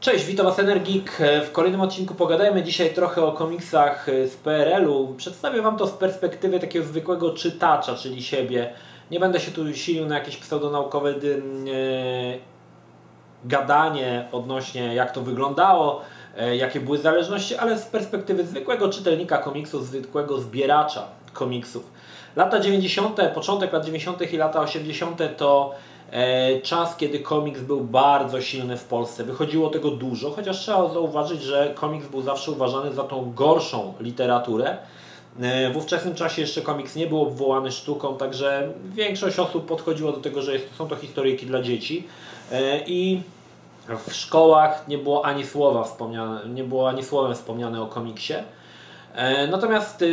Cześć, witam Was Energik. W kolejnym odcinku pogadajmy dzisiaj trochę o komiksach z PRL-u. Przedstawię Wam to z perspektywy takiego zwykłego czytacza, czyli siebie. Nie będę się tu silił na jakieś pseudonaukowe yy, gadanie odnośnie jak to wyglądało, jakie były zależności, ale z perspektywy zwykłego czytelnika komiksów, zwykłego zbieracza komiksów. Lata 90., początek lat 90. i lata 80. to E, czas, kiedy komiks był bardzo silny w Polsce. Wychodziło tego dużo, chociaż trzeba zauważyć, że komiks był zawsze uważany za tą gorszą literaturę. E, w ówczesnym czasie jeszcze komiks nie był obwołany sztuką, także większość osób podchodziło do tego, że jest, są to historyjki dla dzieci. E, I w szkołach nie było ani słowa wspomniane, nie było ani słowem wspomniane o komiksie. E, natomiast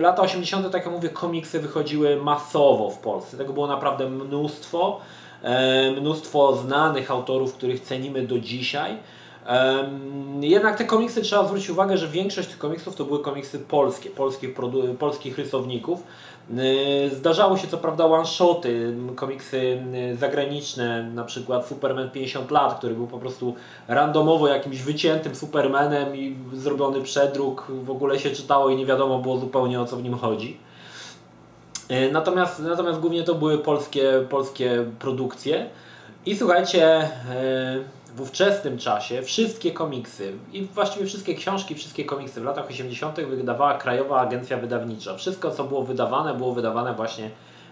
lata 80., tak jak mówię, komiksy wychodziły masowo w Polsce. Tego było naprawdę mnóstwo. E, mnóstwo znanych autorów, których cenimy do dzisiaj. Jednak te komiksy trzeba zwrócić uwagę, że większość tych komiksów to były komiksy polskie, polskich, polskich rysowników. Y, zdarzało się co prawda one-shoty, komiksy y, zagraniczne, na przykład Superman 50 lat, który był po prostu randomowo jakimś wyciętym Supermanem i zrobiony przedruk, w ogóle się czytało i nie wiadomo było zupełnie o co w nim chodzi. Y, natomiast, natomiast głównie to były polskie, polskie produkcje. I słuchajcie, w ówczesnym czasie wszystkie komiksy i właściwie wszystkie książki, wszystkie komiksy w latach 80. wydawała Krajowa Agencja Wydawnicza. Wszystko, co było wydawane, było wydawane właśnie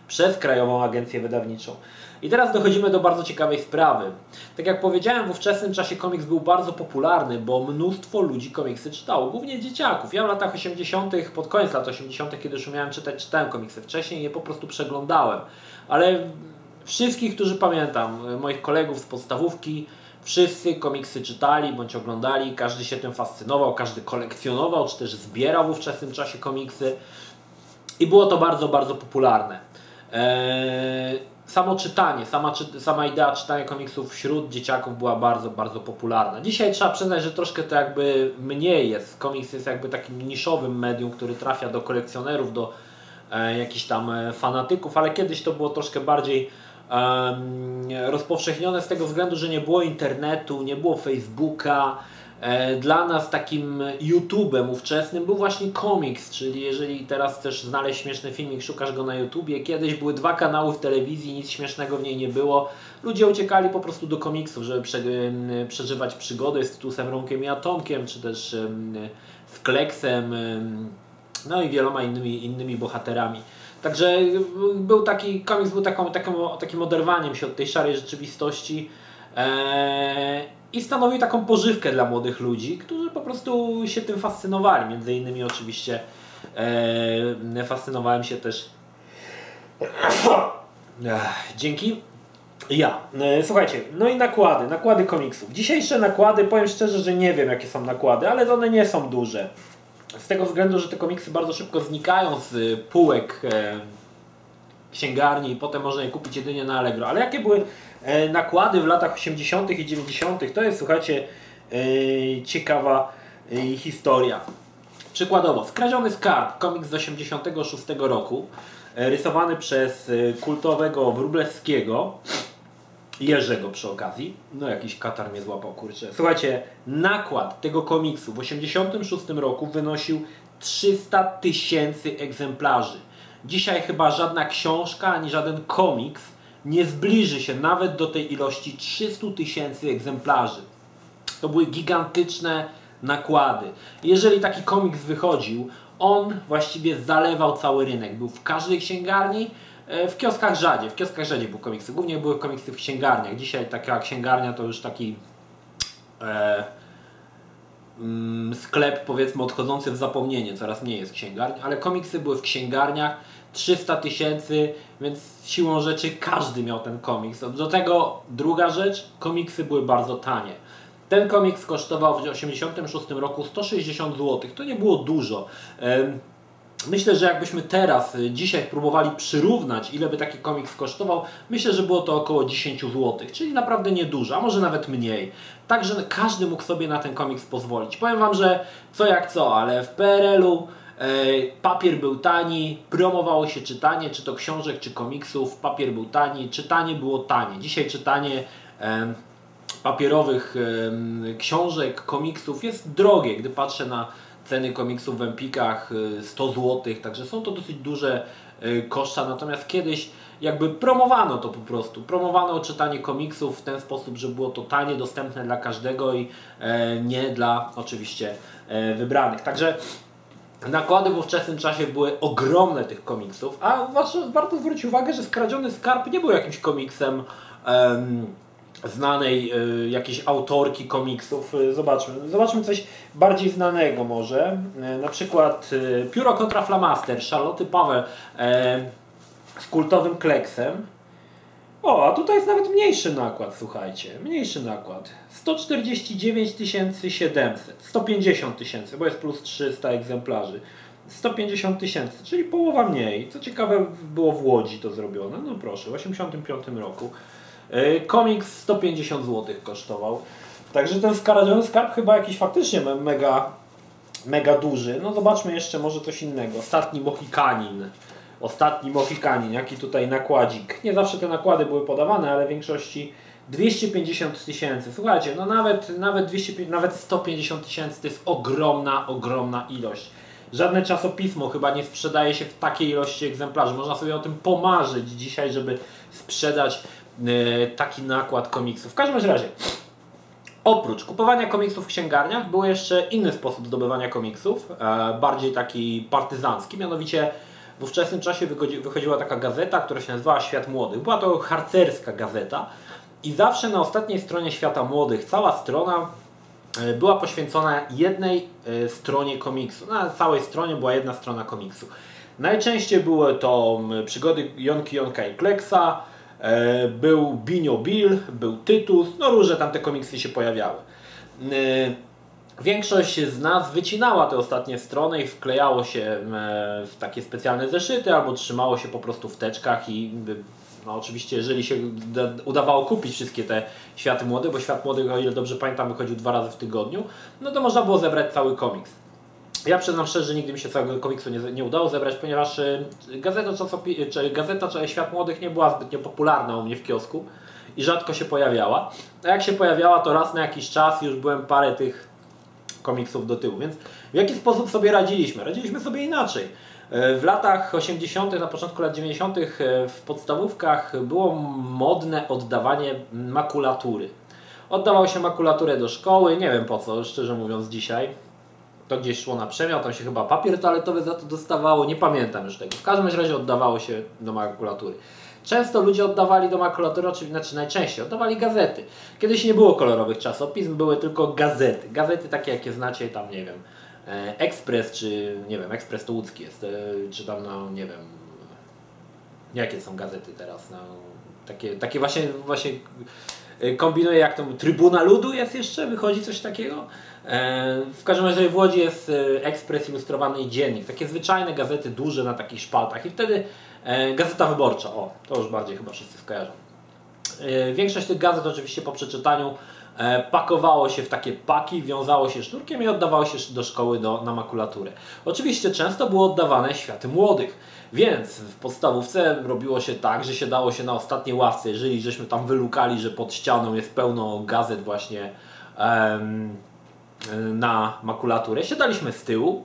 przez Krajową Agencję Wydawniczą. I teraz dochodzimy do bardzo ciekawej sprawy. Tak jak powiedziałem, w ówczesnym czasie komiks był bardzo popularny, bo mnóstwo ludzi komiksy czytało, głównie dzieciaków. Ja w latach 80., pod koniec lat 80., kiedy już umiałem czytać, czytałem komiksy. Wcześniej je po prostu przeglądałem. Ale wszystkich, którzy pamiętam, moich kolegów z podstawówki, Wszyscy komiksy czytali bądź oglądali, każdy się tym fascynował, każdy kolekcjonował czy też zbierał w ówczesnym czasie komiksy i było to bardzo, bardzo popularne. Eee, samo czytanie, sama, sama idea czytania komiksów wśród dzieciaków była bardzo, bardzo popularna. Dzisiaj trzeba przyznać, że troszkę to jakby mniej jest. Komiks jest jakby takim niszowym medium, który trafia do kolekcjonerów, do e, jakichś tam e, fanatyków, ale kiedyś to było troszkę bardziej rozpowszechnione z tego względu, że nie było internetu, nie było Facebooka. E, dla nas takim YouTube'em ówczesnym był właśnie komiks, czyli jeżeli teraz chcesz znaleźć śmieszny filmik, szukasz go na YouTubie. Kiedyś były dwa kanały w telewizji, nic śmiesznego w niej nie było. Ludzie uciekali po prostu do komiksów, żeby prze, przeżywać przygody z Tytusem, Romkiem i Atomkiem, czy też z Kleksem, no i wieloma innymi, innymi bohaterami. Także był taki, komiks był taką, taką, takim oderwaniem się od tej szarej rzeczywistości e, i stanowił taką pożywkę dla młodych ludzi, którzy po prostu się tym fascynowali. Między innymi oczywiście e, fascynowałem się też dzięki ja. E, słuchajcie, no i nakłady, nakłady komiksów. Dzisiejsze nakłady, powiem szczerze, że nie wiem jakie są nakłady, ale one nie są duże. Z tego względu, że te komiksy bardzo szybko znikają z półek e, księgarni i potem można je kupić jedynie na Allegro. Ale jakie były e, nakłady w latach 80. i 90., to jest, słuchajcie, e, ciekawa historia. Przykładowo, Skradziony Skarb, komiks z 86 roku, rysowany przez kultowego Wróblewskiego. Jerzego przy okazji. No jakiś katar mnie złapał, kurczę. Słuchajcie, nakład tego komiksu w 1986 roku wynosił 300 tysięcy egzemplarzy. Dzisiaj chyba żadna książka ani żaden komiks nie zbliży się nawet do tej ilości 300 tysięcy egzemplarzy. To były gigantyczne nakłady. Jeżeli taki komiks wychodził, on właściwie zalewał cały rynek. Był w każdej księgarni, w kioskach rzadziej, w kioskach rzadziej były komiksy. Głównie były komiksy w księgarniach. Dzisiaj taka księgarnia to już taki e, mm, sklep powiedzmy odchodzący w zapomnienie. Coraz mniej jest księgarni, ale komiksy były w księgarniach. 300 tysięcy, więc siłą rzeczy każdy miał ten komiks. Do tego druga rzecz, komiksy były bardzo tanie. Ten komiks kosztował w 1986 roku 160 zł. To nie było dużo. Myślę, że jakbyśmy teraz, y, dzisiaj próbowali przyrównać, ile by taki komiks kosztował, myślę, że było to około 10 zł, czyli naprawdę niedużo, a może nawet mniej. Także każdy mógł sobie na ten komiks pozwolić. Powiem Wam, że co jak co, ale w PRL-u e, papier był tani, promowało się czytanie, czy to książek, czy komiksów, papier był tani, czytanie było tanie. Dzisiaj czytanie papierowych książek, komiksów jest drogie. Gdy patrzę na ceny komiksów w Empikach 100 zł, także są to dosyć duże koszta, natomiast kiedyś jakby promowano to po prostu. Promowano czytanie komiksów w ten sposób, że było totalnie dostępne dla każdego i e, nie dla oczywiście e, wybranych. Także nakłady w ówczesnym czasie były ogromne tych komiksów, a warto zwrócić uwagę, że Skradziony Skarb nie był jakimś komiksem znanej y, jakiejś autorki komiksów. E, zobaczmy, zobaczmy coś bardziej znanego może. na przykład Pióro kontra Flamaster Charlotte Paweł z kultowym kleksem. O, a tutaj jest nawet mniejszy nakład, słuchajcie. Mniejszy nakład. 149 700. 150 tysięcy, bo jest plus 300 egzemplarzy. 150 tysięcy, czyli połowa mniej. Co ciekawe, było w Łodzi to zrobione. No proszę, w 85 roku. E, komiks 150 zł kosztował. Także ten skaradzony skarb chyba jakiś faktycznie mega, mega duży. No zobaczmy jeszcze może coś innego. Ostatni Mohikanin ostatni Mohikanin, jaki tutaj nakładzik. Nie zawsze te nakłady były podawane, ale w większości 250 tysięcy. Słuchajcie, no nawet, nawet, 200, nawet 150 tysięcy to jest ogromna, ogromna ilość. Żadne czasopismo chyba nie sprzedaje się w takiej ilości egzemplarzy. Można sobie o tym pomarzyć dzisiaj, żeby sprzedać taki nakład komiksów. W każdym razie, oprócz kupowania komiksów w księgarniach, był jeszcze inny sposób zdobywania komiksów, yy, bardziej taki partyzancki, mianowicie w ówczesnym czasie wychodziła taka gazeta, która się nazywała Świat Młodych. Była to harcerska gazeta i zawsze na ostatniej stronie Świata Młodych cała strona e, była poświęcona jednej e, stronie komiksu. Na całej stronie była jedna strona komiksu. Najczęściej były to przygody Jonki, Jonka i Kleksa, e, był Binio Bill, był Tytus, no różne tam te komiksy się pojawiały. Większość z nas wycinała te ostatnie strony i wklejało się e, w takie specjalne zeszyty albo trzymało się po prostu w teczkach i no oczywiście jeżeli się udawało kupić wszystkie te Światy Młode, bo Świat Młody, o ile dobrze pamiętam, wychodził dwa razy w tygodniu, no to można było zebrać cały komiks. Ja przyznam szczerze, że nigdy mi się całego komiksu nie, nie udało zebrać, ponieważ e, gazeta, czasopi- czy gazeta czy Świat Młodych nie była zbytnio popularna u mnie w kiosku i rzadko się pojawiała. A jak się pojawiała, to raz na jakiś czas już byłem parę tych komiksów do tyłu. Więc w jaki sposób sobie radziliśmy? Radziliśmy sobie inaczej. E, w latach 80., na początku lat 90. E, w podstawówkach było modne oddawanie makulatury. Oddawało się makulaturę do szkoły, nie wiem po co, szczerze mówiąc dzisiaj. To gdzieś szło na przemiał, tam się chyba papier toaletowy za to dostawało, nie pamiętam już tego. W każdym razie oddawało się do makulatury. Często ludzie oddawali do makulatury, oczywiście znaczy najczęściej oddawali gazety. Kiedyś nie było kolorowych czasopism, były tylko gazety. Gazety takie, jakie znacie, tam nie wiem, Ekspres, czy nie wiem, Ekspres to łódzki jest, e, czy tam, no nie wiem, jakie są gazety teraz, no, takie, takie właśnie, właśnie e, kombinuję jak to, Trybuna Ludu jest jeszcze, wychodzi coś takiego. W każdym razie w Łodzi jest Ekspres Ilustrowany i Dziennik, takie zwyczajne gazety duże na takich szpaltach i wtedy E, Gazeta Wyborcza, o, to już bardziej chyba wszyscy skojarzą. E, większość tych gazet oczywiście po przeczytaniu e, pakowało się w takie paki, wiązało się sznurkiem i oddawało się do szkoły do, na makulaturę. Oczywiście często było oddawane światy młodych, więc w podstawówce robiło się tak, że siadało się na ostatniej ławce, jeżeli żeśmy tam wylukali, że pod ścianą jest pełno gazet właśnie em, na makulaturę, siadaliśmy z tyłu,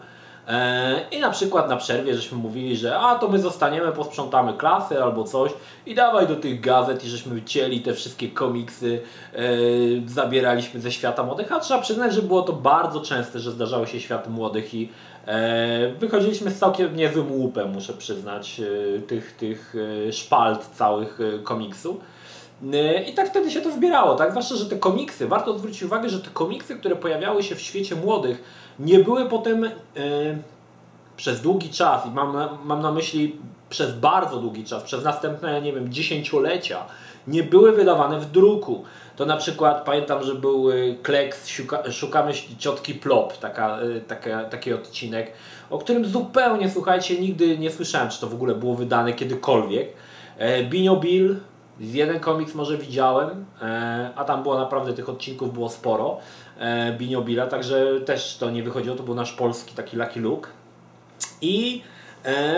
E, I na przykład na przerwie żeśmy mówili, że a to my zostaniemy, posprzątamy klasy albo coś i dawaj do tych gazet i żeśmy wycięli te wszystkie komiksy, e, zabieraliśmy ze świata młodych, a trzeba przyznać, że było to bardzo częste, że zdarzały się światy młodych i wychodziliśmy z całkiem niezłym łupem, muszę przyznać, e, tych, tych e, szpalt całych e, komiksów. I tak wtedy się to zbierało, tak? Zwłaszcza, że te komiksy, warto zwrócić uwagę, że te komiksy, które pojawiały się w świecie młodych, nie były potem e, przez długi czas, i mam, mam na myśli przez bardzo długi czas, przez następne, nie wiem, dziesięciolecia, nie były wydawane w druku. To na przykład pamiętam, że był Kleks szuka, Szukamy ciotki Plop, taka, e, taka, taki odcinek, o którym zupełnie, słuchajcie, nigdy nie słyszałem, czy to w ogóle było wydane kiedykolwiek. E, Binio Bill, jeden komiks może widziałem, a tam było naprawdę tych odcinków było sporo. E, Binio Billa, także też to nie wychodziło, to był nasz polski taki Lucky Luke. I E,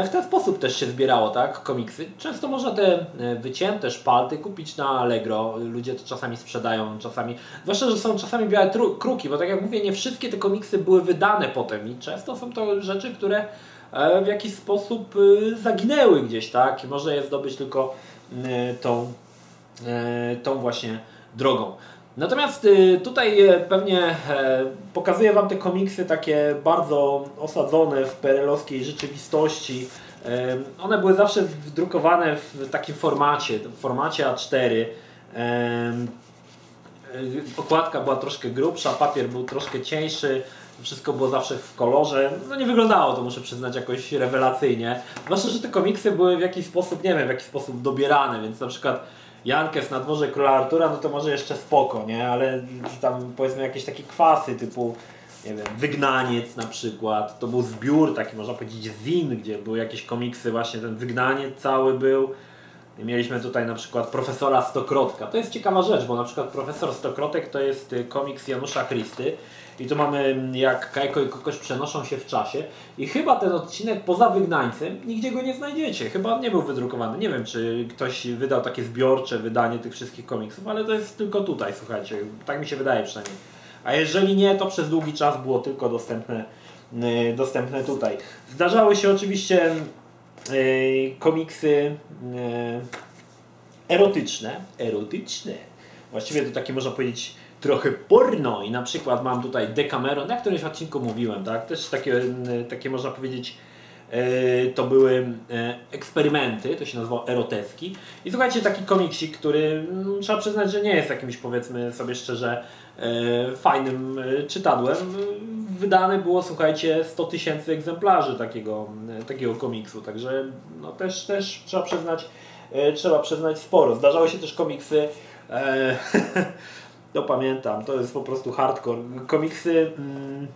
w ten sposób też się zbierało, tak, komiksy. Często można te e, wycięte szpalty kupić na Allegro. Ludzie to czasami sprzedają, czasami. Zwłaszcza, że są czasami białe kruki, bo tak jak mówię, nie wszystkie te komiksy były wydane potem i często są to rzeczy, które w jakiś sposób zaginęły gdzieś, tak, i można je zdobyć tylko tą, tą właśnie drogą. Natomiast y, tutaj y, pewnie e, pokazuję Wam te komiksy takie bardzo osadzone w perelowskiej rzeczywistości. E, one były zawsze wdrukowane w takim formacie, w formacie A4. E, okładka była troszkę grubsza, papier był troszkę cieńszy, wszystko było zawsze w kolorze. No nie wyglądało to, muszę przyznać, jakoś rewelacyjnie. Zwłaszcza, że te komiksy były w jakiś sposób, nie wiem, w jakiś sposób dobierane, więc na przykład Jankes na dworze króla Artura, no to może jeszcze spoko, nie? Ale tam powiedzmy jakieś takie kwasy typu nie wiem, Wygnaniec na przykład, to był zbiór taki można powiedzieć zin, gdzie były jakieś komiksy, właśnie ten Wygnaniec cały był. I mieliśmy tutaj na przykład profesora Stokrotka. To jest ciekawa rzecz, bo na przykład profesor Stokrotek to jest y, komiks Janusza Christy i tu mamy jak Kajko i Kokoś przenoszą się w czasie i chyba ten odcinek poza Wygnańcem nigdzie go nie znajdziecie. Chyba nie był wydrukowany. Nie wiem, czy ktoś wydał takie zbiorcze wydanie tych wszystkich komiksów, ale to jest tylko tutaj, słuchajcie. Tak mi się wydaje przynajmniej. A jeżeli nie, to przez długi czas było tylko dostępne, yy, dostępne tutaj. Zdarzały się oczywiście yy, komiksy yy, erotyczne. Erotyczne. Właściwie to takie można powiedzieć trochę porno i na przykład mam tutaj Decameron, na którymś odcinku mówiłem, tak? Też takie, takie można powiedzieć e, to były e, eksperymenty, to się nazywało eroteski. I słuchajcie, taki komiksik, który mm, trzeba przyznać, że nie jest jakimś powiedzmy sobie szczerze e, fajnym czytadłem. Wydane było, słuchajcie, 100 tysięcy egzemplarzy takiego, takiego komiksu, także no też, też trzeba przyznać, trzeba przyznać sporo. Zdarzały się też komiksy To pamiętam, to jest po prostu hardcore. Komiksy, mm,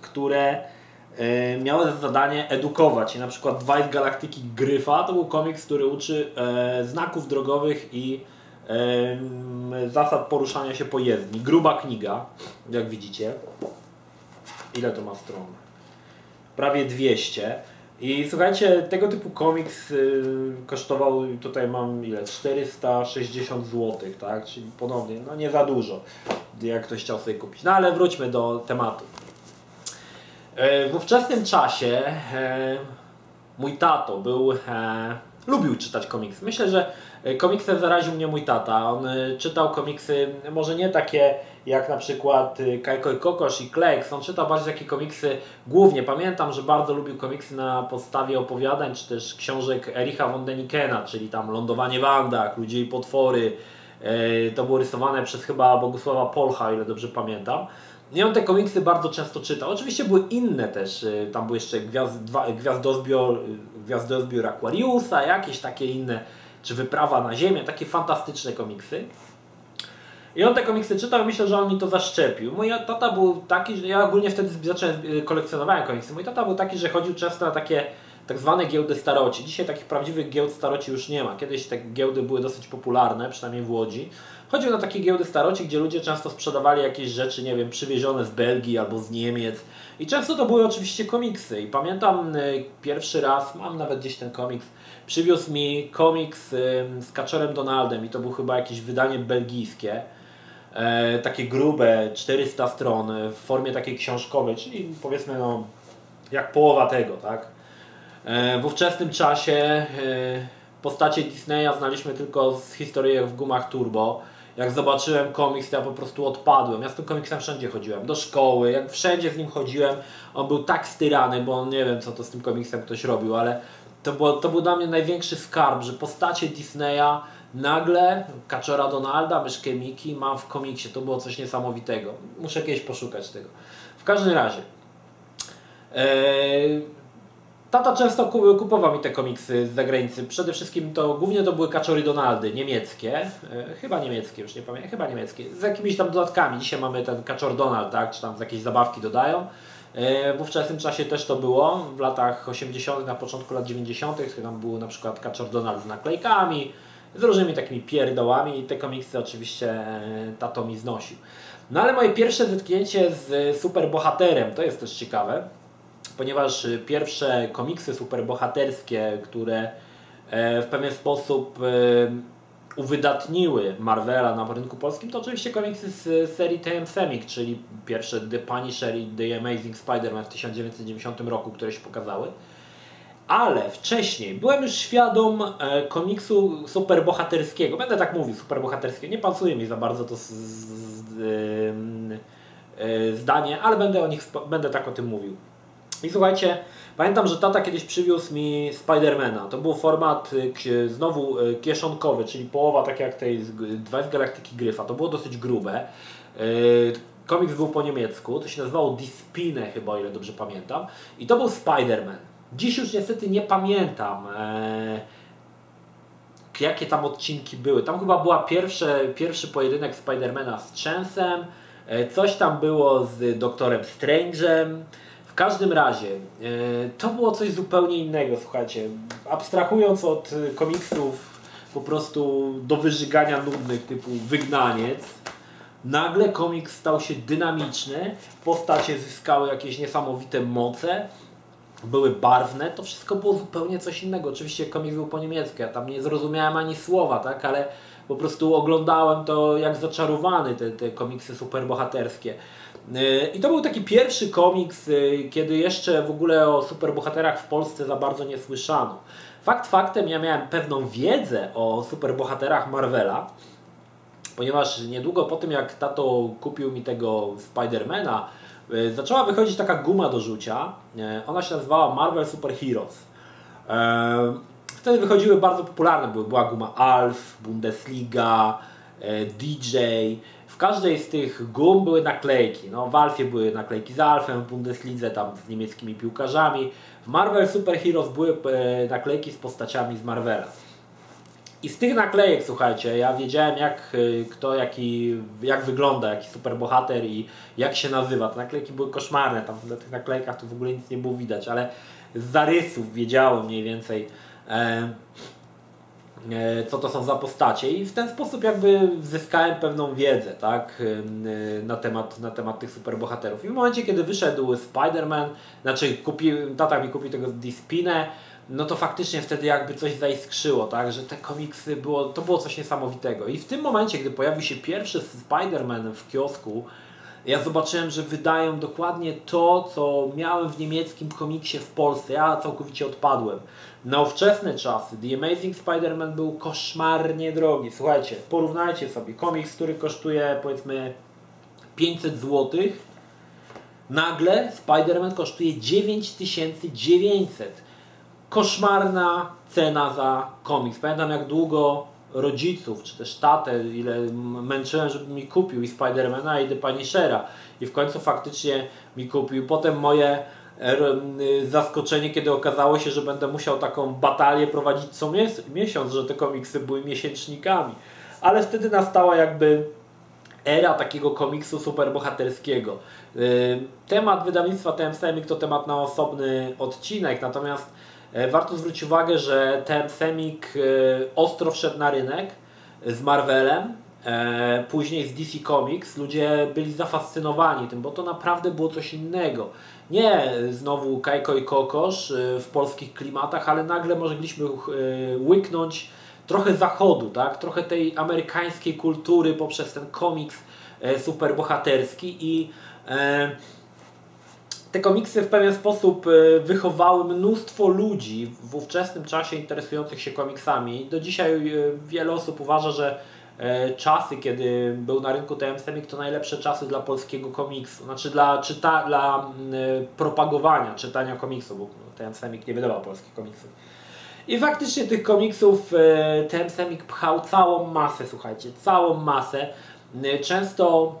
które y, miały za zadanie edukować. I na przykład Vice Galaktyki Gryfa to był komiks, który uczy e, znaków drogowych i e, zasad poruszania się po jezdni. Gruba kniga, jak widzicie. Ile to ma stron? Prawie 200. I słuchajcie, tego typu komiks y, kosztował, tutaj mam ile, 460 zł, tak? Czyli ponownie, no nie za dużo, jak ktoś chciał sobie kupić. No ale wróćmy do tematu. E, w ówczesnym czasie e, mój tato był, e, lubił czytać komiksy. Myślę, że komiksem zaraził mnie mój tata. On czytał komiksy, może nie takie jak na przykład y, Kajko i Kokosz i Kleks. On czytał bardziej takie komiksy głównie. Pamiętam, że bardzo lubił komiksy na podstawie opowiadań, czy też książek Ericha von Denikena, czyli tam Lądowanie w Andach, Ludzie i Potwory. E, to było rysowane przez chyba Bogusława Polcha, ile dobrze pamiętam. I on te komiksy bardzo często czytał. Oczywiście były inne też, y, tam były jeszcze gwiazd, dwa, gwiazdozbior, y, gwiazdozbior Aquariusa, jakieś takie inne, czy Wyprawa na Ziemię, takie fantastyczne komiksy. I on te komiksy czytał, myślę, że on mi to zaszczepił. Mój tata był taki, że ja ogólnie wtedy zacząłem y, kolekcjonowałem komiksy. Mój tata był taki, że chodził często na takie tak zwane giełdy staroci. Dzisiaj takich prawdziwych giełd staroci już nie ma. Kiedyś te giełdy były dosyć popularne, przynajmniej w Łodzi. Chodził na takie giełdy staroci, gdzie ludzie często sprzedawali jakieś rzeczy, nie wiem, przywiezione z Belgii albo z Niemiec. I często to były oczywiście komiksy. I pamiętam y, pierwszy raz, mam nawet gdzieś ten komiks, przywiózł mi komiks y, z Kaczorem Donaldem i to był chyba jakieś wydanie belgijskie e, takie grube, 400 stron w formie takiej książkowej, czyli powiedzmy no, jak połowa tego, tak? E, w ówczesnym czasie e, postacie Disneya znaliśmy tylko z historii w gumach Turbo. Jak zobaczyłem komiks, to ja po prostu odpadłem. Ja z tym komiksem wszędzie chodziłem, do szkoły, jak wszędzie z nim chodziłem, on był tak styrany, bo nie wiem co to z tym komiksem ktoś robił, ale to, było, to był dla mnie największy skarb, że postacie Disneya Nagle Kaczora Donalda, myszkę Miki mam w komiksie. To było coś niesamowitego. Muszę kiedyś poszukać tego. W każdym razie. Ee, tata często kupował mi te komiksy z zagranicy. Przede wszystkim to głównie to były Kaczory Donaldy, niemieckie. E, chyba niemieckie, już nie pamiętam. Chyba niemieckie. Z jakimiś tam dodatkami. Dzisiaj mamy ten Kaczor Donald, tak? Czy tam jakieś zabawki dodają. E, w ówczesnym czasie też to było. W latach 80., na początku lat 90., tam było na przykład Kaczor Donald z naklejkami z różnymi takimi pierdołami i te komiksy oczywiście e, tato mi znosił. No ale moje pierwsze zetknięcie z superbohaterem, to jest też ciekawe, ponieważ pierwsze komiksy superbohaterskie, które w pewien sposób uwydatniły Marvela na rynku polskim, to oczywiście komiksy z serii TM Semik, czyli pierwsze The Punisher i The Amazing Spider-Man w 1990 roku, które się pokazały. Ale wcześniej byłem już świadom e, komiksu superbohaterskiego. Będę tak mówił, superbohaterskiego. Nie pasuje mi za bardzo to z, z, z, e, zdanie, ale będę, o nich, będę tak o tym mówił. I słuchajcie, Pamiętam, że tata kiedyś przywiózł mi Spidermana. To był format znowu kieszonkowy, czyli połowa tak jak tej dwa z Galaktyki Gryfa. To było dosyć grube. Komiks był po niemiecku, to się nazywało Dispine chyba, o ile dobrze pamiętam. I to był Spiderman. Dziś już niestety nie pamiętam e, jakie tam odcinki były. Tam chyba była pierwsze, pierwszy pojedynek Spidermana z Chansem, e, coś tam było z Doktorem Strange'em, w każdym razie, e, to było coś zupełnie innego, słuchajcie. Abstrahując od e, komiksów po prostu do wyżygania nudnych typu Wygnaniec, nagle komiks stał się dynamiczny, postacie zyskały jakieś niesamowite moce, były barwne, to wszystko było zupełnie coś innego. Oczywiście komiks był po niemiecku, ja tam nie zrozumiałem ani słowa, tak, ale po prostu oglądałem to jak zaczarowany, te, te komiksy superbohaterskie. I to był taki pierwszy komiks, y, kiedy jeszcze w ogóle o superbohaterach w Polsce za bardzo nie słyszano. Fakt faktem, ja miałem pewną wiedzę o superbohaterach Marvela, ponieważ niedługo po tym jak tato kupił mi tego Spidermana, y, zaczęła wychodzić taka guma do rzucia. Y, ona się nazywała Marvel Super Heroes. Wtedy wychodziły bardzo popularne, były, była guma Alf, Bundesliga, DJ, w każdej z tych gum były naklejki. No, w Alfie były naklejki z Alfem, w Bundeslidze tam z niemieckimi piłkarzami. W Marvel Super Heroes były e, naklejki z postaciami z Marvela. I z tych naklejek, słuchajcie, ja wiedziałem jak e, kto, jaki, jak wygląda, jaki superbohater i jak się nazywa. Te naklejki były koszmarne, tam na tych naklejkach to w ogóle nic nie było widać, ale z zarysów wiedziałem mniej więcej. E, E, co to są za postacie i w ten sposób jakby zyskałem pewną wiedzę tak, e, na, temat, na temat tych superbohaterów. I w momencie, kiedy wyszedł Spider-Man, znaczy kupił, tata mi kupił tego Dispinę, no to faktycznie wtedy jakby coś zaiskrzyło, tak, że te komiksy było, to było coś niesamowitego. I w tym momencie, gdy pojawił się pierwszy Spider-Man w kiosku, ja zobaczyłem, że wydają dokładnie to, co miałem w niemieckim komiksie w Polsce. Ja całkowicie odpadłem. Na ówczesne czasy The Amazing Spider-Man był koszmarnie drogi. Słuchajcie, porównajcie sobie komiks, który kosztuje powiedzmy 500 zł. Nagle Spider-Man kosztuje 9900. Koszmarna cena za komiks. Pamiętam jak długo rodziców, czy też tatę, ile męczyłem, żeby mi kupił i Spidermana i The Punishera. I w końcu faktycznie mi kupił. Potem moje y, zaskoczenie, kiedy okazało się, że będę musiał taką batalię prowadzić co miesiąc, że te komiksy były miesięcznikami. Ale wtedy nastała jakby era takiego komiksu superbohaterskiego. Y, temat wydawnictwa TM Semik to temat na osobny odcinek, natomiast E, warto zwrócić uwagę, że ten Semik e, ostro wszedł na rynek z Marvelem, e, później z DC Comics. Ludzie byli zafascynowani tym, bo to naprawdę było coś innego. Nie znowu Kajko i Kokosz w polskich klimatach, ale nagle mogliśmy łyknąć trochę zachodu, tak? trochę tej amerykańskiej kultury poprzez ten komiks superbohaterski i te komiksy w pewien sposób e, wychowały mnóstwo ludzi w ówczesnym czasie interesujących się komiksami. Do dzisiaj e, wiele osób uważa, że e, czasy, kiedy był na rynku TM Semik, to najlepsze czasy dla polskiego komiksu. Znaczy dla, czyta, dla propagowania czytania komiksu, bo TM Semik nie wydawał polskich komiksów. I faktycznie tych komiksów TM Semik pchał całą masę, słuchajcie, całą masę. Często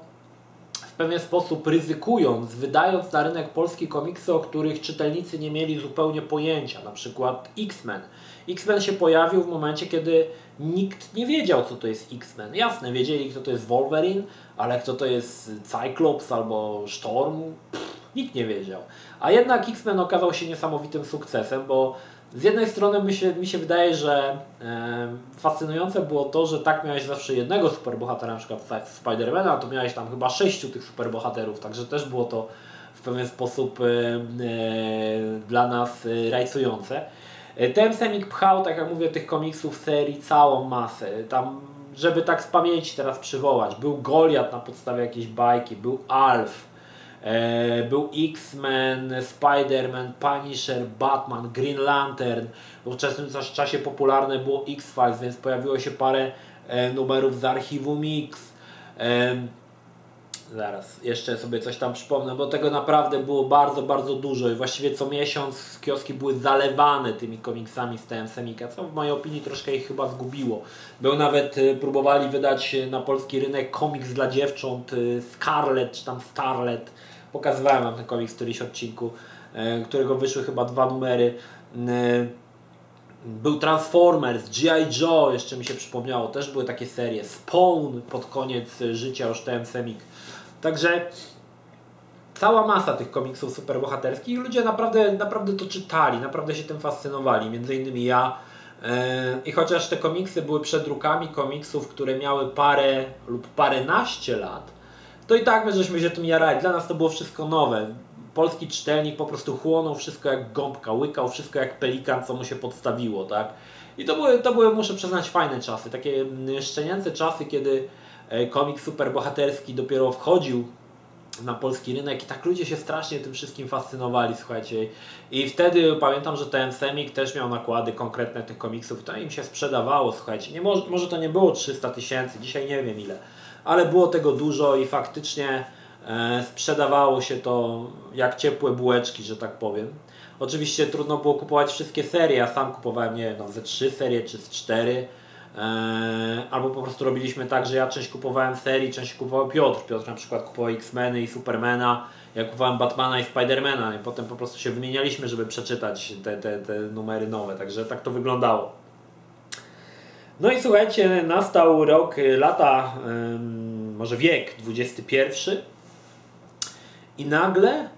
pewien sposób ryzykując, wydając na rynek polski komiksy, o których czytelnicy nie mieli zupełnie pojęcia, na przykład X-Men. X-Men się pojawił w momencie, kiedy nikt nie wiedział, co to jest X-Men. Jasne, wiedzieli, kto to jest Wolverine, ale kto to jest Cyclops albo Storm, pff, nikt nie wiedział. A jednak X-Men okazał się niesamowitym sukcesem, bo z jednej strony mi się, mi się wydaje, że e, fascynujące było to, że tak miałeś zawsze jednego superbohatera, na przykład Spidermana, to miałeś tam chyba sześciu tych superbohaterów, także też było to w pewien sposób dla nas rajcujące. Ten Semik pchał, tak jak mówię, tych komiksów serii całą masę. Tam, żeby tak z pamięci teraz przywołać, był Goliat na podstawie jakiejś bajki, był Alf, E, był X-Men, Spider-Man, Punisher, Batman, Green Lantern. W ówczesnym czasie popularne było X-Files, więc pojawiło się parę e, numerów z archiwum Mix. E, zaraz, jeszcze sobie coś tam przypomnę, bo tego naprawdę było bardzo, bardzo dużo i właściwie co miesiąc kioski były zalewane tymi komiksami z TM Semika, co w mojej opinii troszkę ich chyba zgubiło. Był nawet, próbowali wydać na polski rynek komiks dla dziewcząt Scarlet, czy tam Starlet, Pokazywałem Wam ten komiks w którymś odcinku, e, którego wyszły chyba dwa numery. E, był Transformers, G.I. Joe, jeszcze mi się przypomniało, też były takie serie. Spawn pod koniec życia już ten semik. Także cała masa tych komiksów superbohaterskich. Ludzie naprawdę, naprawdę to czytali, naprawdę się tym fascynowali. Między innymi ja. E, I chociaż te komiksy były przedrukami komiksów, które miały parę lub paręnaście lat, to i tak my żeśmy się tym jarali. Dla nas to było wszystko nowe. Polski czytelnik po prostu chłonął wszystko jak gąbka, łykał wszystko jak pelikan, co mu się podstawiło, tak? I to były, to były muszę przyznać, fajne czasy. Takie mm, szczenięce czasy, kiedy e, komik superbohaterski dopiero wchodził na polski rynek i tak ludzie się strasznie tym wszystkim fascynowali, słuchajcie. I wtedy pamiętam, że ten Semik też miał nakłady konkretne tych komiksów, to im się sprzedawało, słuchajcie. Nie, może, może to nie było 300 tysięcy, dzisiaj nie wiem ile ale było tego dużo i faktycznie e, sprzedawało się to jak ciepłe bułeczki, że tak powiem. Oczywiście trudno było kupować wszystkie serie, ja sam kupowałem, nie wiem, no, ze trzy serie czy z cztery. E, albo po prostu robiliśmy tak, że ja część kupowałem serii, część kupował Piotr. Piotr na przykład kupował X-Meny i Supermana, ja kupowałem Batmana i Spidermana i potem po prostu się wymienialiśmy, żeby przeczytać te, te, te numery nowe, także tak to wyglądało. No i słuchajcie, nastał rok, y, lata, może wiek XXI i nagle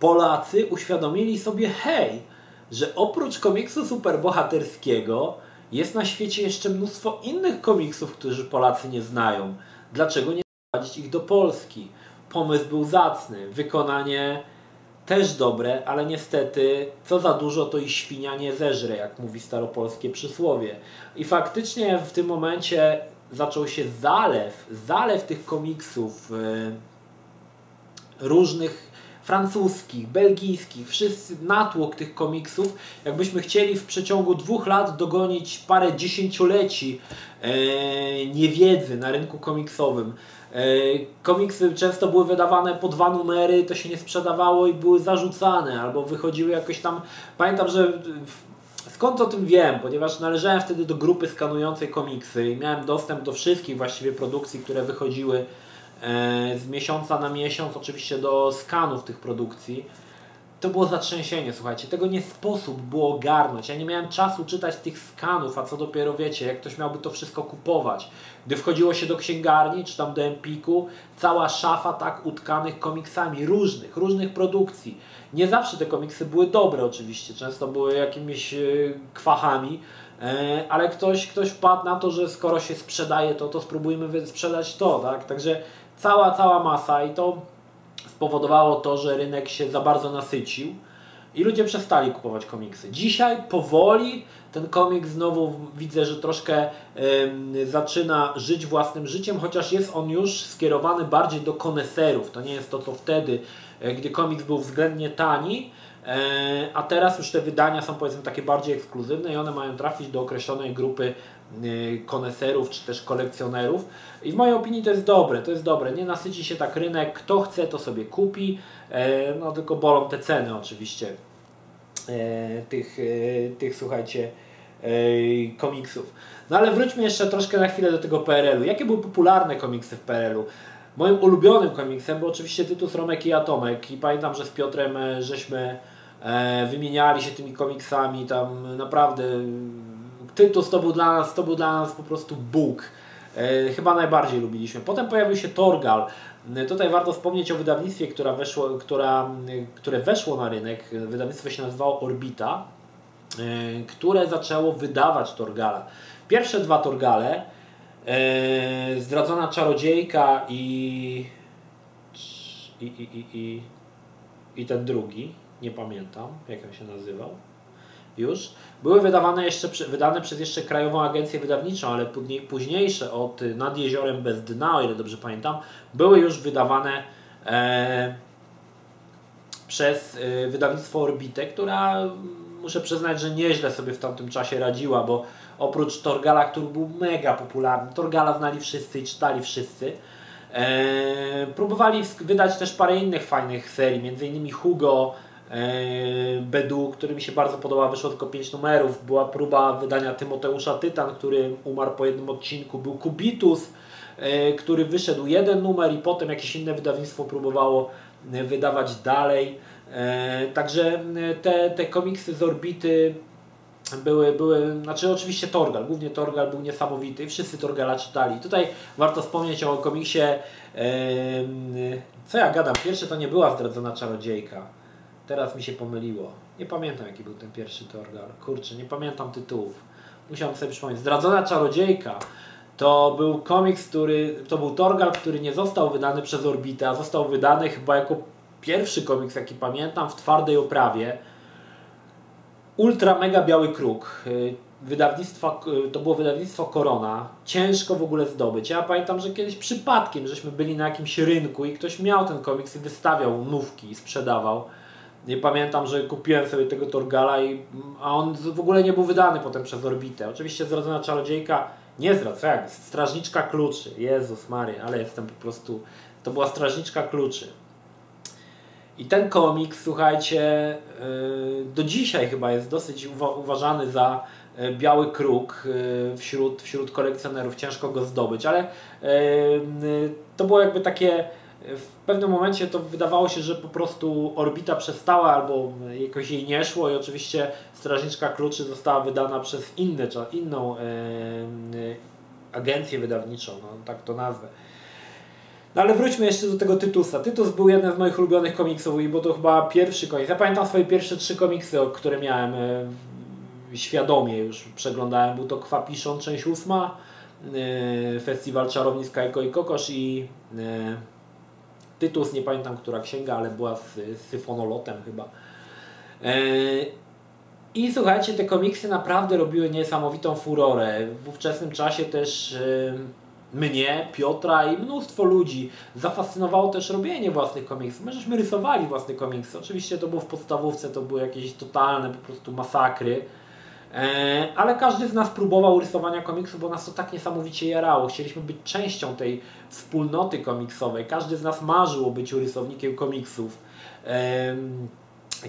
Polacy uświadomili sobie, hej, że oprócz komiksu superbohaterskiego jest na świecie jeszcze mnóstwo innych komiksów, którzy Polacy nie znają. Dlaczego nie wprowadzić ich do Polski? Pomysł był zacny, wykonanie też dobre, ale niestety co za dużo to i świnia nie zeżre, jak mówi staropolskie przysłowie. I faktycznie w tym momencie zaczął się zalew, zalew tych komiksów yy, różnych francuskich, belgijskich, wszyscy natłok tych komiksów. Jakbyśmy chcieli w przeciągu dwóch lat dogonić parę dziesięcioleci yy, niewiedzy na rynku komiksowym, E, komiksy często były wydawane po dwa numery, to się nie sprzedawało i były zarzucane, albo wychodziły jakoś tam. Pamiętam, że skąd o tym wiem, ponieważ należałem wtedy do grupy skanującej komiksy i miałem dostęp do wszystkich właściwie produkcji, które wychodziły e, z miesiąca na miesiąc, oczywiście do skanów tych produkcji to było zatrzęsienie, słuchajcie. Tego nie sposób było ogarnąć. Ja nie miałem czasu czytać tych skanów, a co dopiero wiecie, jak ktoś miałby to wszystko kupować. Gdy wchodziło się do księgarni, czy tam do Empiku, cała szafa tak utkanych komiksami różnych, różnych produkcji. Nie zawsze te komiksy były dobre oczywiście, często były jakimiś e, kwachami, e, ale ktoś, ktoś wpadł na to, że skoro się sprzedaje to, to spróbujmy sprzedać to, tak? Także cała, cała masa i to spowodowało to, że rynek się za bardzo nasycił i ludzie przestali kupować komiksy. Dzisiaj powoli ten komiks znowu widzę, że troszkę zaczyna żyć własnym życiem, chociaż jest on już skierowany bardziej do koneserów. To nie jest to, co wtedy, y, gdy komiks był względnie tani, y, a teraz już te wydania są powiedzmy takie bardziej ekskluzywne i one mają trafić do określonej grupy Y, koneserów czy też kolekcjonerów. I w mojej opinii to jest dobre, to jest dobre. Nie nasyci się tak rynek, kto chce to sobie kupi, e, no tylko bolą te ceny oczywiście e, tych, e, tych słuchajcie komiksów. No ale wróćmy jeszcze troszkę na chwilę do tego PRL-u. Jakie były popularne komiksy w PRL-u? Moim ulubionym komiksem był oczywiście Tytus Romek i Atomek i pamiętam, że z Piotrem żeśmy wymieniali się tymi komiksami, tam naprawdę Tytus to był dla nas, to był dla nas po prostu Bóg. E, chyba najbardziej lubiliśmy. Potem pojawił się Torgal. E, tutaj warto wspomnieć o wydawnictwie, która weszło, która, które weszło na rynek. Wydawnictwo się nazywało Orbita, e, które zaczęło wydawać Torgala. Pierwsze dwa Torgale, Zdradzona Czarodziejka i, i, i, i i ten drugi, nie pamiętam jak on się nazywał już, były wydawane jeszcze, wydane przez jeszcze Krajową Agencję Wydawniczą, ale późniejsze od Nad Jeziorem Bez Dna, o ile dobrze pamiętam, były już wydawane e, przez e, wydawnictwo Orbite, która muszę przyznać, że nieźle sobie w tamtym czasie radziła, bo oprócz Torgala, który był mega popularny, Torgala znali wszyscy i czytali wszyscy, e, próbowali wydać też parę innych fajnych serii, innymi Hugo, Bedu, który mi się bardzo podoba, wyszło tylko 5 numerów, była próba wydania Tymoteusza Tytan, który umarł po jednym odcinku, był Kubitus, e, który wyszedł jeden numer i potem jakieś inne wydawnictwo próbowało e, wydawać dalej. E, także te, te komiksy z orbity były, były, znaczy oczywiście Torgal, głównie Torgal był niesamowity wszyscy Torgala czytali. Tutaj warto wspomnieć o komiksie, co ja gadam, pierwszy to nie była zdradzona czarodziejka, teraz mi się pomyliło. Nie pamiętam jaki był ten pierwszy Torgal, kurczę, nie pamiętam tytułów. Musiałem sobie przypomnieć. Zdradzona czarodziejka to był komiks, który, to był Torgal, który nie został wydany przez Orbitę, a został wydany chyba jako pierwszy komiks, jaki pamiętam, w twardej oprawie. Ultra mega biały kruk. Y, wydawnictwa, y, to było wydawnictwo Korona. Ciężko w ogóle zdobyć. Ja pamiętam, że kiedyś przypadkiem, żeśmy byli na jakimś rynku i ktoś miał ten komiks i wystawiał nówki i sprzedawał. Nie pamiętam, że kupiłem sobie tego Torgala, i, a on w ogóle nie był wydany potem przez Orbitę. Oczywiście Zrodzona Czarodziejka, nie zdradza, jak? Strażniczka Kluczy. Jezus Mary, ale jestem po prostu... To była Strażniczka Kluczy. I ten komiks, słuchajcie, y, do dzisiaj chyba jest dosyć uważany za y, biały kruk y, wśród, wśród kolekcjonerów. Ciężko go zdobyć, ale to było jakby takie. W pewnym momencie to wydawało się, że po prostu orbita przestała albo jakoś jej nie szło i oczywiście Strażniczka Kluczy została wydana przez inne, inną agencję wydawniczą, no, tak to nazwę. No ale wróćmy jeszcze do tego Tytusa. Tytus był jeden z moich ulubionych komiksów, bo to chyba pierwszy komiks. Ja pamiętam swoje pierwsze trzy komiksy, które miałem e, świadomie już przeglądałem. Był to Kwapiszon, część ósma, e, Festiwal Czarownic Kajko i Kokosz i e, Tytus, nie pamiętam która księga, ale była z, z syfonolotem chyba. I słuchajcie, te komiksy naprawdę robiły niesamowitą furorę. W ówczesnym czasie też mnie, Piotra i mnóstwo ludzi zafascynowało też robienie własnych komiksów. My żeśmy rysowali własne komiksy. Oczywiście to było w podstawówce, to były jakieś totalne po prostu masakry. E, ale każdy z nas próbował rysowania komiksów, bo nas to tak niesamowicie jarało. Chcieliśmy być częścią tej wspólnoty komiksowej. Każdy z nas marzył o byciu rysownikiem komiksów.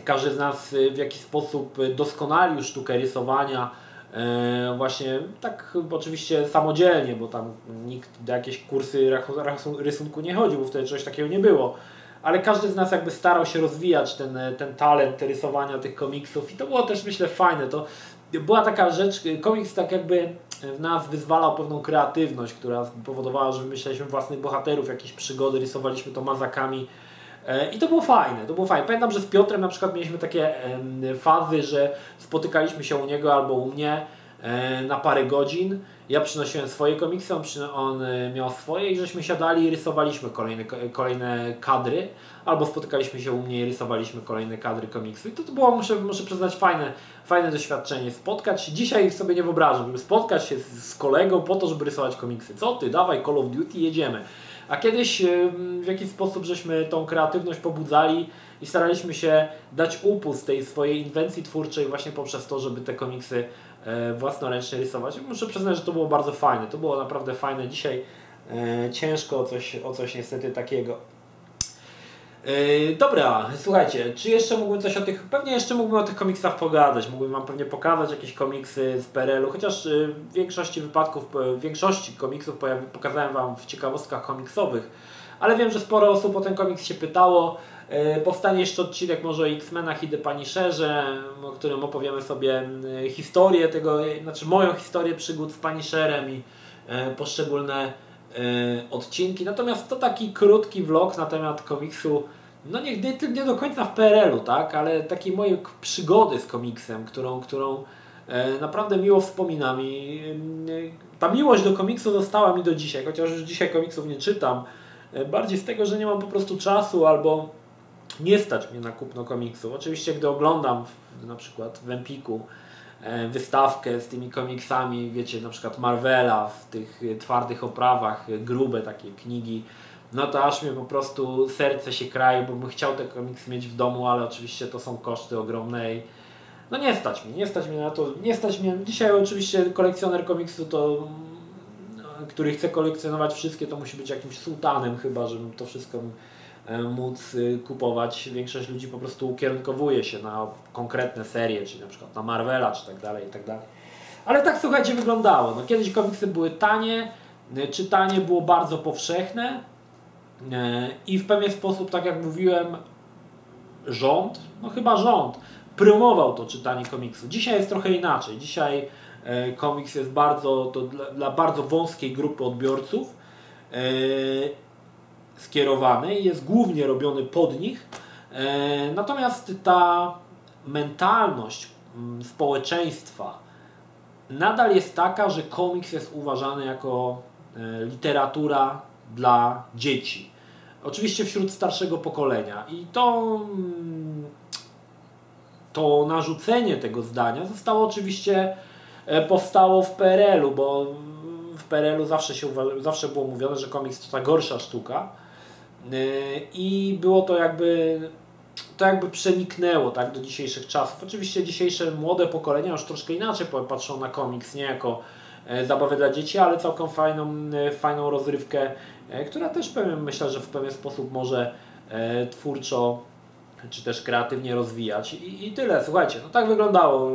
Każdy z nas w jakiś sposób doskonalił sztukę rysowania E, właśnie tak oczywiście samodzielnie, bo tam nikt do jakieś kursy rysunku nie chodził, bo wtedy czegoś takiego nie było. Ale każdy z nas jakby starał się rozwijać ten, ten talent rysowania tych komiksów i to było też myślę fajne. To była taka rzecz, komiks tak jakby w nas wyzwalał pewną kreatywność, która powodowała, że wymyślaliśmy własnych bohaterów, jakieś przygody, rysowaliśmy to mazakami. E, I to było fajne, to było fajne. Pamiętam, że z Piotrem na przykład mieliśmy takie fazy, że spotykaliśmy się u niego albo u mnie e, na parę godzin. Ja przynosiłem swoje komiksy, on, on e, miał swoje i żeśmy siadali i rysowaliśmy kolejne, kolejne kadry, albo spotykaliśmy się u mnie i rysowaliśmy kolejne kadry komiksu. I to, to było, muszę, muszę przyznać, fajne, fajne doświadczenie. Spotkać dzisiaj sobie nie wyobrażam, żeby spotkać się z, kolegą po to, żeby rysować komiksy. Co ty, dawaj Call of Duty, jedziemy. A kiedyś w jakiś sposób żeśmy tą kreatywność pobudzali i staraliśmy się dać upust tej swojej inwencji twórczej właśnie poprzez to, żeby te komiksy własnoręcznie rysować. Muszę przyznać, że to było bardzo fajne. To było naprawdę fajne. Dzisiaj e, ciężko o coś, o coś niestety takiego. Yy, dobra, słuchajcie, czy jeszcze mógłbym coś o tych, pewnie jeszcze mógłbym o tych komiksach pogadać, mógłbym Wam pewnie pokazać jakieś komiksy z PRL-u, chociaż w większości wypadków, w większości komiksów pokazałem Wam w ciekawostkach komiksowych, ale wiem, że sporo osób o ten komiks się pytało. Yy, powstanie jeszcze odcinek może o X-Menach i The Punisherze, o którym opowiemy sobie historię tego, znaczy moją historię przygód z Punisherem i poszczególne odcinki. Natomiast to taki krótki vlog na temat komiksu no nie, nie, do końca w PRL-u, tak, ale takiej mojej przygody z komiksem, którą, którą e, naprawdę miło wspominam i e, ta miłość do komiksu została mi do dzisiaj, chociaż już dzisiaj komiksów nie czytam, e, bardziej z tego, że nie mam po prostu czasu albo nie stać mnie na kupno komiksu. Oczywiście, gdy oglądam na przykład w Empiku e, wystawkę z tymi komiksami, wiecie, na przykład Marvela w tych e, twardych oprawach, e, grube takie knigi, no to aż mnie po prostu serce się kraje, bo bym chciał te komiksy mieć w domu, ale oczywiście to są koszty ogromne no nie stać mi, nie stać mnie na to, nie stać mnie, dzisiaj oczywiście kolekcjoner komiksu to który chce kolekcjonować wszystkie, to musi być jakimś sułtanem chyba, żeby to wszystko móc y, kupować. Większość ludzi po prostu ukierunkowuje się na konkretne serie, czyli na przykład na Marvela, czy tak dalej, i tak dalej. Ale tak słuchajcie wyglądało. No, kiedyś komiksy były tanie, y, czytanie było bardzo powszechne y, i w pewien sposób, tak jak mówiłem, rząd, no chyba rząd, promował to czytanie komiksu. Dzisiaj jest trochę inaczej. Dzisiaj E, komiks jest bardzo, to dla, dla bardzo wąskiej grupy odbiorców e, skierowany i jest głównie robiony pod nich. E, natomiast ta mentalność mm, społeczeństwa nadal jest taka, że komiks jest uważany jako literatura dla dzieci. Oczywiście wśród starszego pokolenia. I to, mm, to narzucenie tego zdania zostało oczywiście E, powstało w PRL-u, bo w PRL-u zawsze, się, zawsze było mówione, że komiks to ta gorsza sztuka e, i było to jakby to jakby przeniknęło tak, do dzisiejszych czasów. Oczywiście dzisiejsze młode pokolenia już troszkę inaczej patrzą na komiks, nie jako e, zabawę dla dzieci, ale całkiem fajną, fajną rozrywkę, która też pewien, myślę, że w pewien sposób może twórczo czy też kreatywnie rozwijać. I, i tyle, słuchajcie, no tak wyglądało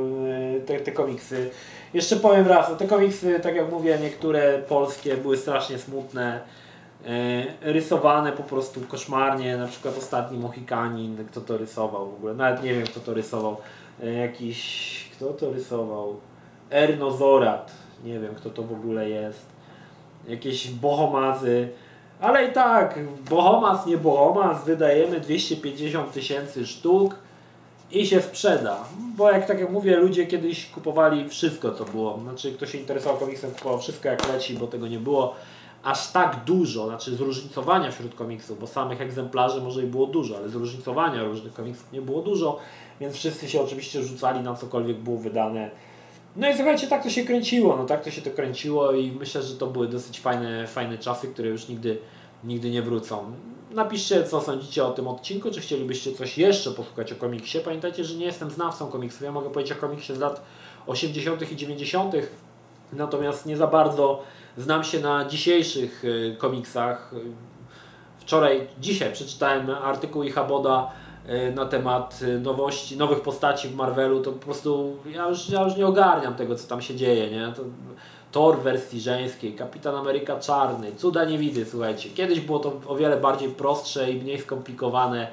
te, te komiksy. Jeszcze powiem raz, te komiksy, tak jak mówię, niektóre polskie były strasznie smutne, e, rysowane po prostu koszmarnie, na przykład ostatni Mohikanin, kto to rysował w ogóle, nawet nie wiem kto to rysował, e, jakiś, kto to rysował, Erno Zorat, nie wiem kto to w ogóle jest, jakieś bohomazy, ale i tak, bohomas, nie bohomas, wydajemy 250 tysięcy sztuk, i się sprzeda. Bo jak tak jak mówię, ludzie kiedyś kupowali wszystko, co było. Znaczy, kto się interesował komiksem, kupował wszystko jak leci, bo tego nie było aż tak dużo, znaczy zróżnicowania wśród komiksów, bo samych egzemplarzy może i było dużo, ale zróżnicowania różnych komiksów nie było dużo, więc wszyscy się oczywiście rzucali na cokolwiek było wydane. No i słuchajcie, tak to się kręciło, no tak to się to kręciło i myślę, że to były dosyć fajne, fajne czasy, które już nigdy, nigdy nie wrócą. Napiszcie, co sądzicie o tym odcinku, czy chcielibyście coś jeszcze posłuchać o komiksie. Pamiętajcie, że nie jestem znawcą komiksów. Ja mogę powiedzieć o komiksie z lat 80. i 90., natomiast nie za bardzo znam się na dzisiejszych y, komiksach. Wczoraj, dzisiaj przeczytałem artykuł Ichaboda y, na temat y, nowości, nowych postaci w Marvelu, to po prostu ja już, ja już nie ogarniam tego, co tam się dzieje. Nie? To, Thor w wersji żeńskiej, Kapitan Ameryka czarny, cuda nie widy, słuchajcie. Kiedyś było to o wiele bardziej prostsze i mniej skomplikowane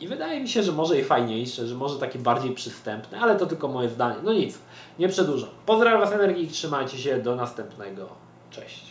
i wydaje mi się, że może i fajniejsze, że może takie bardziej przystępne, ale to tylko moje zdanie. No nic, nie przedłużam. Pozdrawiam Was energii i trzymajcie się do następnego. Cześć.